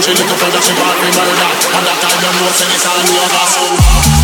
Push a little further, she want me murder And that time you know, say it's all over So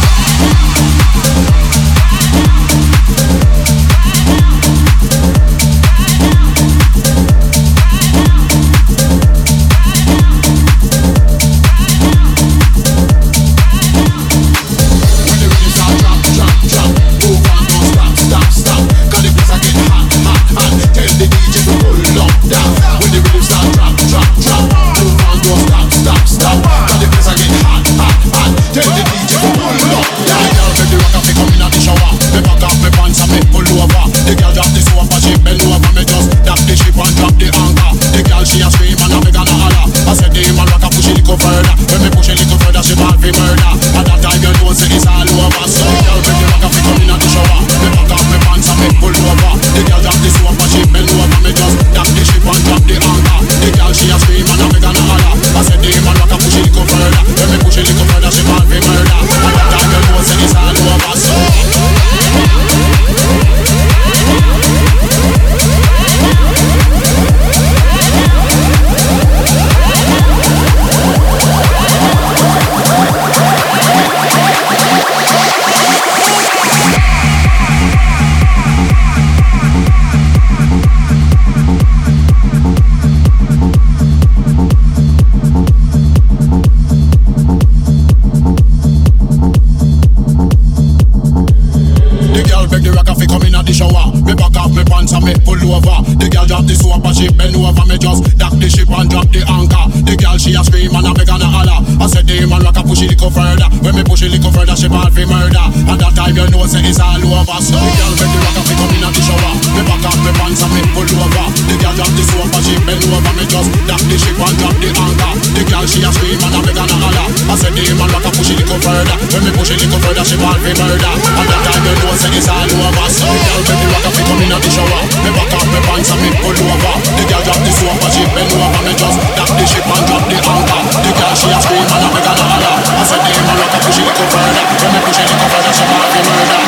she a scream and a beg and a holler. I said the push it little further. When me push it little further, she ball fi murder. And that time you know say it's all over. So the girl make the rock and come in at the shower. Me back off me pants and me pull over. The girl drop the sofa, she bend over. Me just drop the ship and drop the anchor. The girl she a scream and a beg and a holler. I said the man rock and push it little further. When me push it little further, she ball fi murder. And that time you know say it's all over. So the girl make the rock and come in at the shower. Me back off me pants and me pull over. The girl drop the sofa, she bend over. Me just drop the ship and drop the anchor. The girl she a scream and a beg Cause again, I'm like a pushy little further Let me push a little further, so I'll be murdered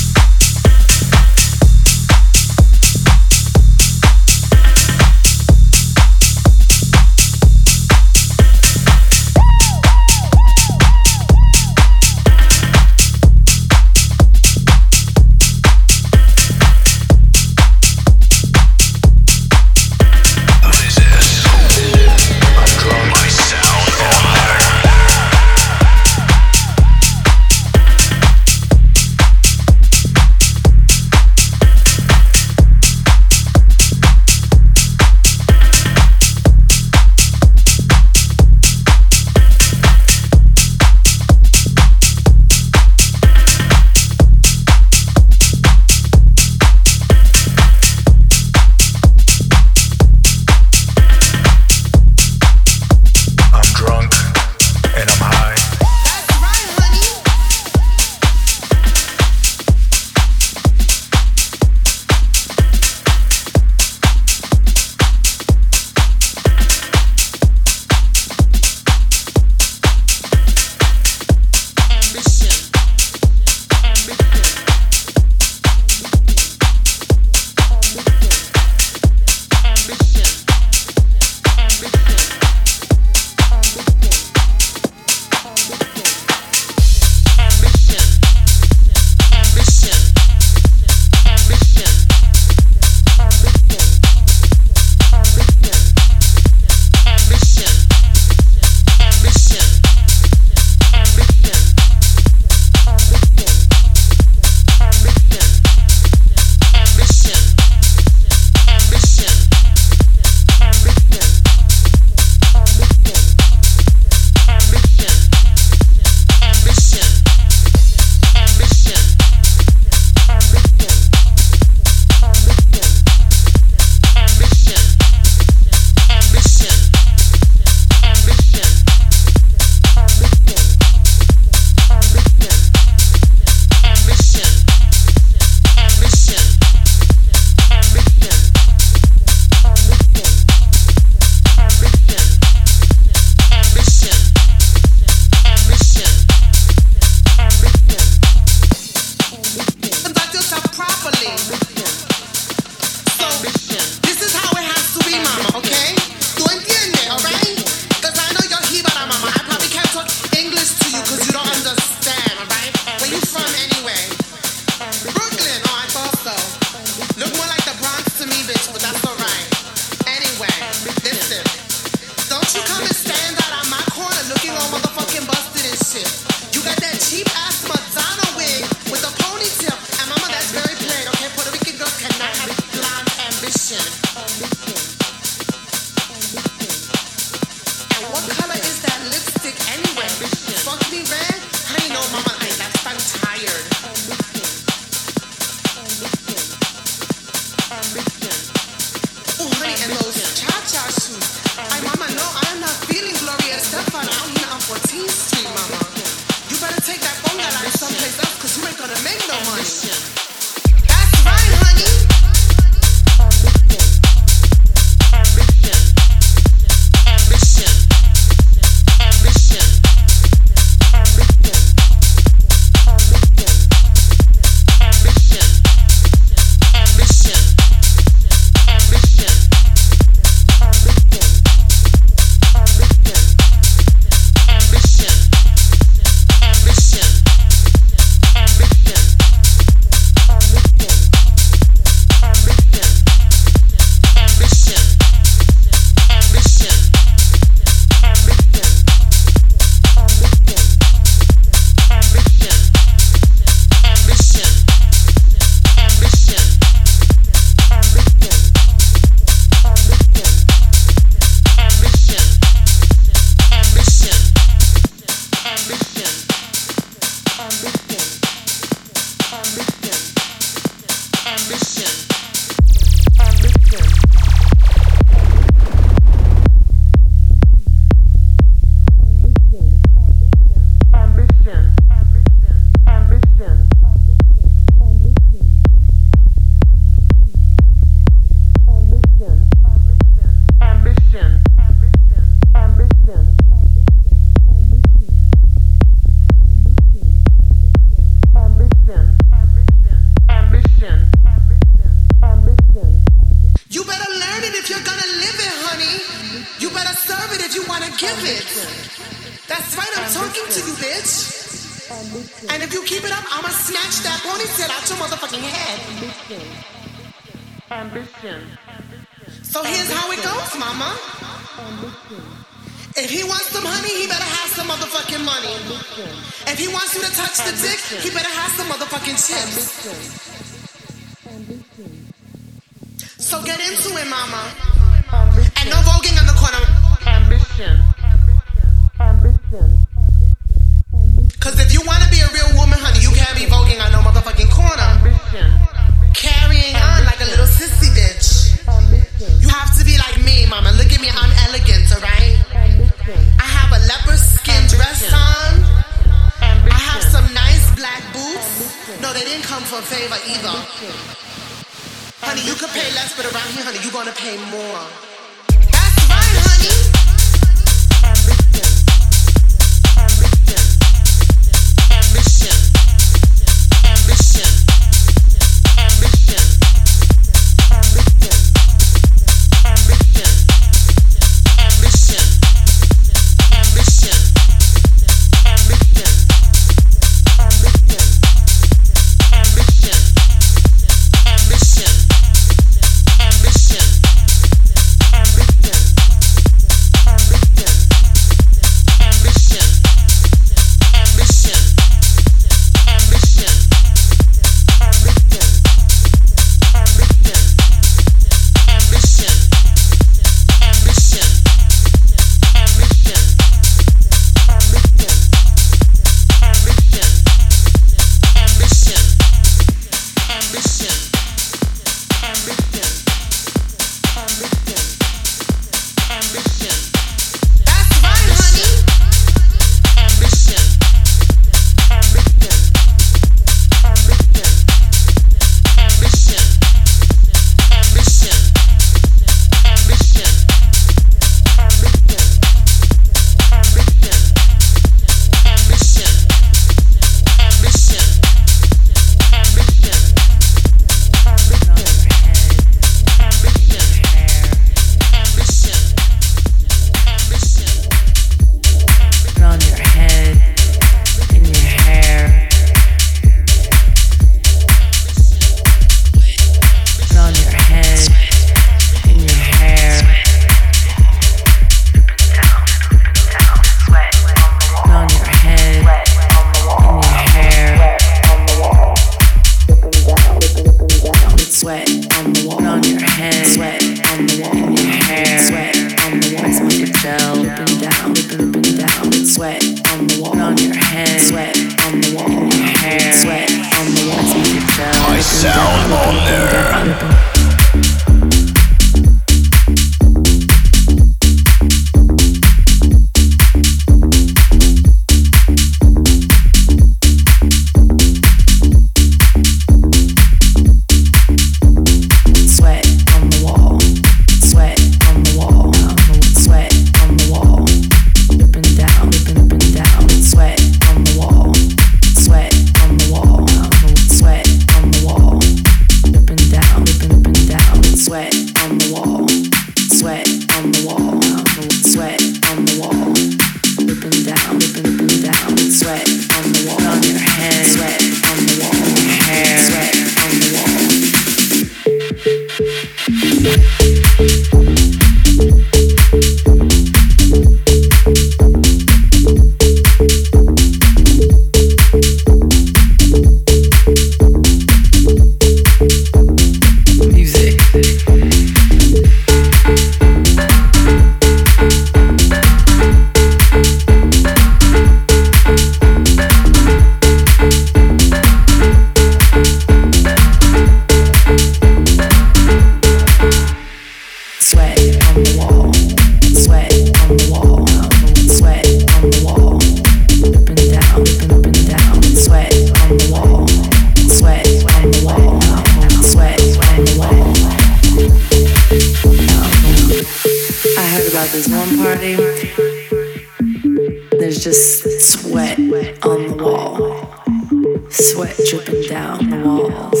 just sweat on the wall, sweat dripping down the walls,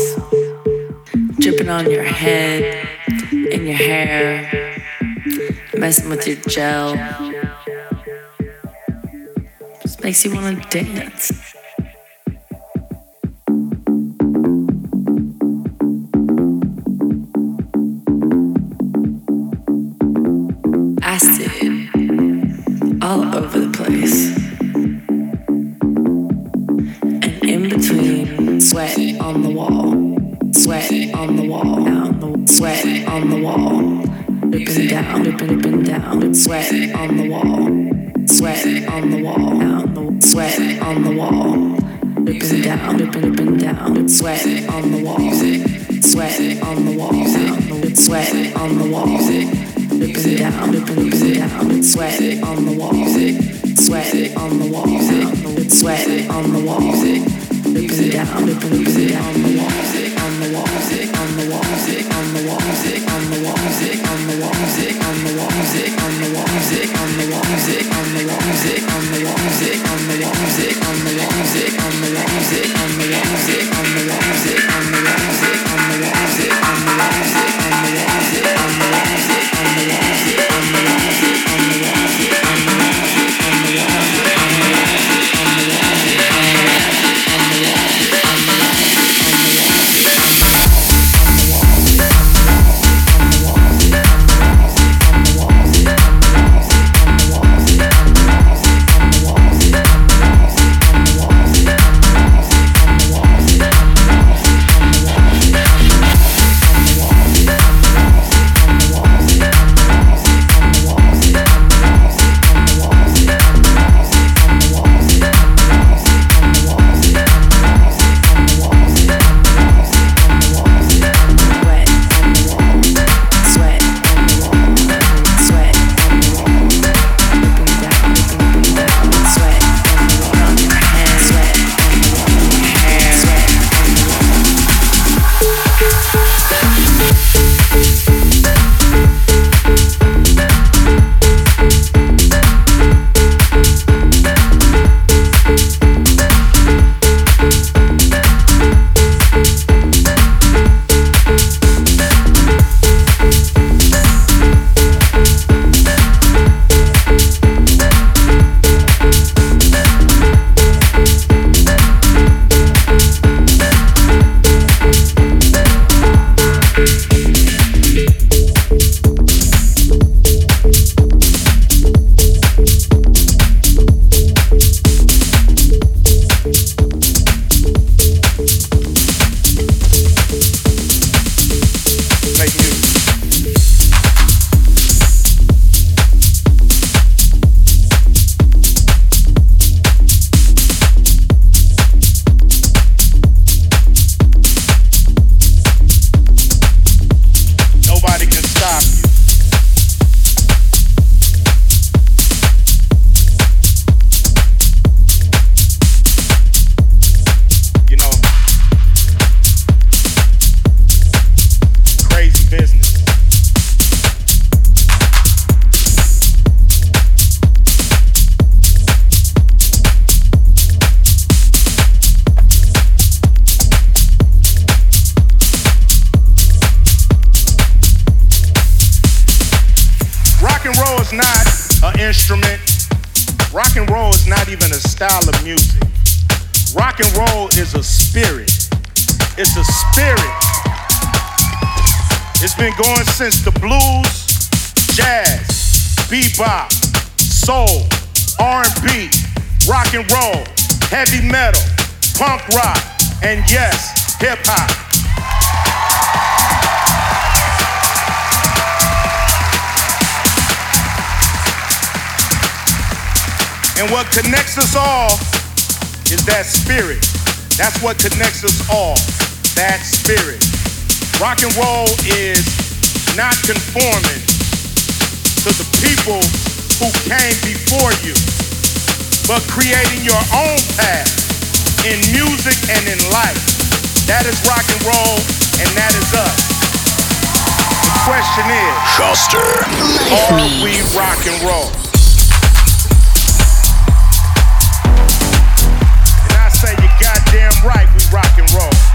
dripping on your head and your hair, messing with your gel. Just makes you want to dance. Down, dripping, dripping down, sweat on the wall, sweat on the wall, sweat on the wall, dripping down, dripping, dripping down, sweat on the wall, sweat on the wall, sweat on the wall, dripping down, dripping, dripping down, sweat on the wall, sweat on the wall, sweat on the wall, dripping down, dripping, dripping down the wall on the wall, on the wall, on the wall, on the wall, on the wall, on the music, music, music, music, music. rock and roll is a spirit. It's a spirit. It's been going since the blues, jazz, bebop, soul, R&B, rock and roll, heavy metal, punk rock, and yes, hip hop. And what connects us all is that spirit. That's what connects us all, that spirit. Rock and roll is not conforming to the people who came before you, but creating your own path in music and in life. That is rock and roll, and that is us. The question is, Shuster. are we rock and roll? right, we rock and roll.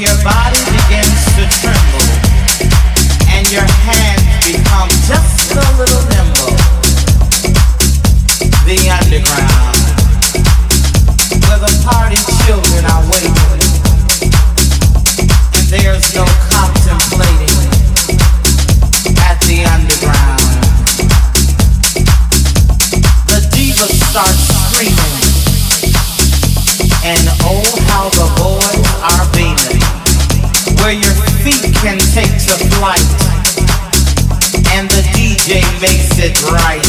your body begins to tremble and your hands become just a little nimble. The underground, where the party children are waiting, there's no contemplating at the underground. The diva starts screaming and takes a flight, and the DJ makes it right.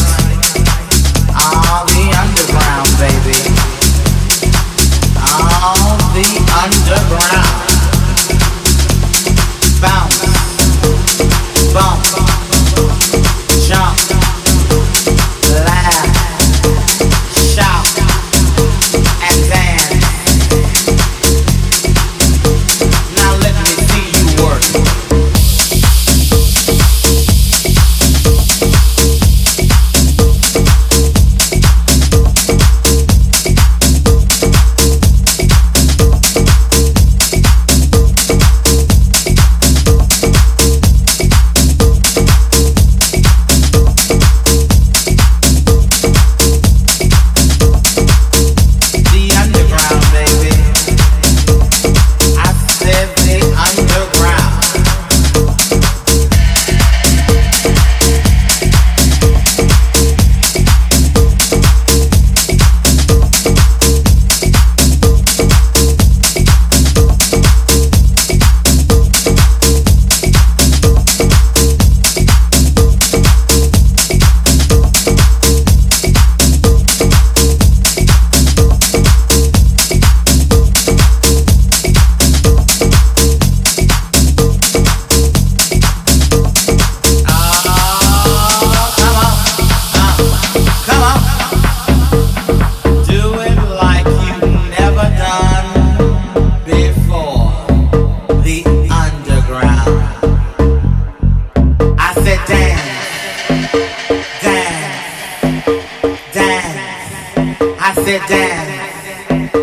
All the underground, baby. All the underground. Bounce, bounce.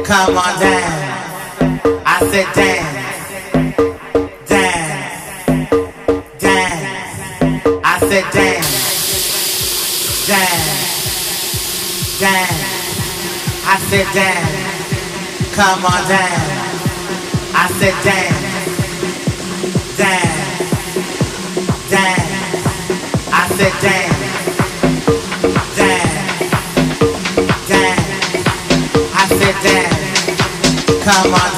come on down. I said dance, dance, dance. I said dance, dance, dance. I said dance, come on down. I said dance. come on.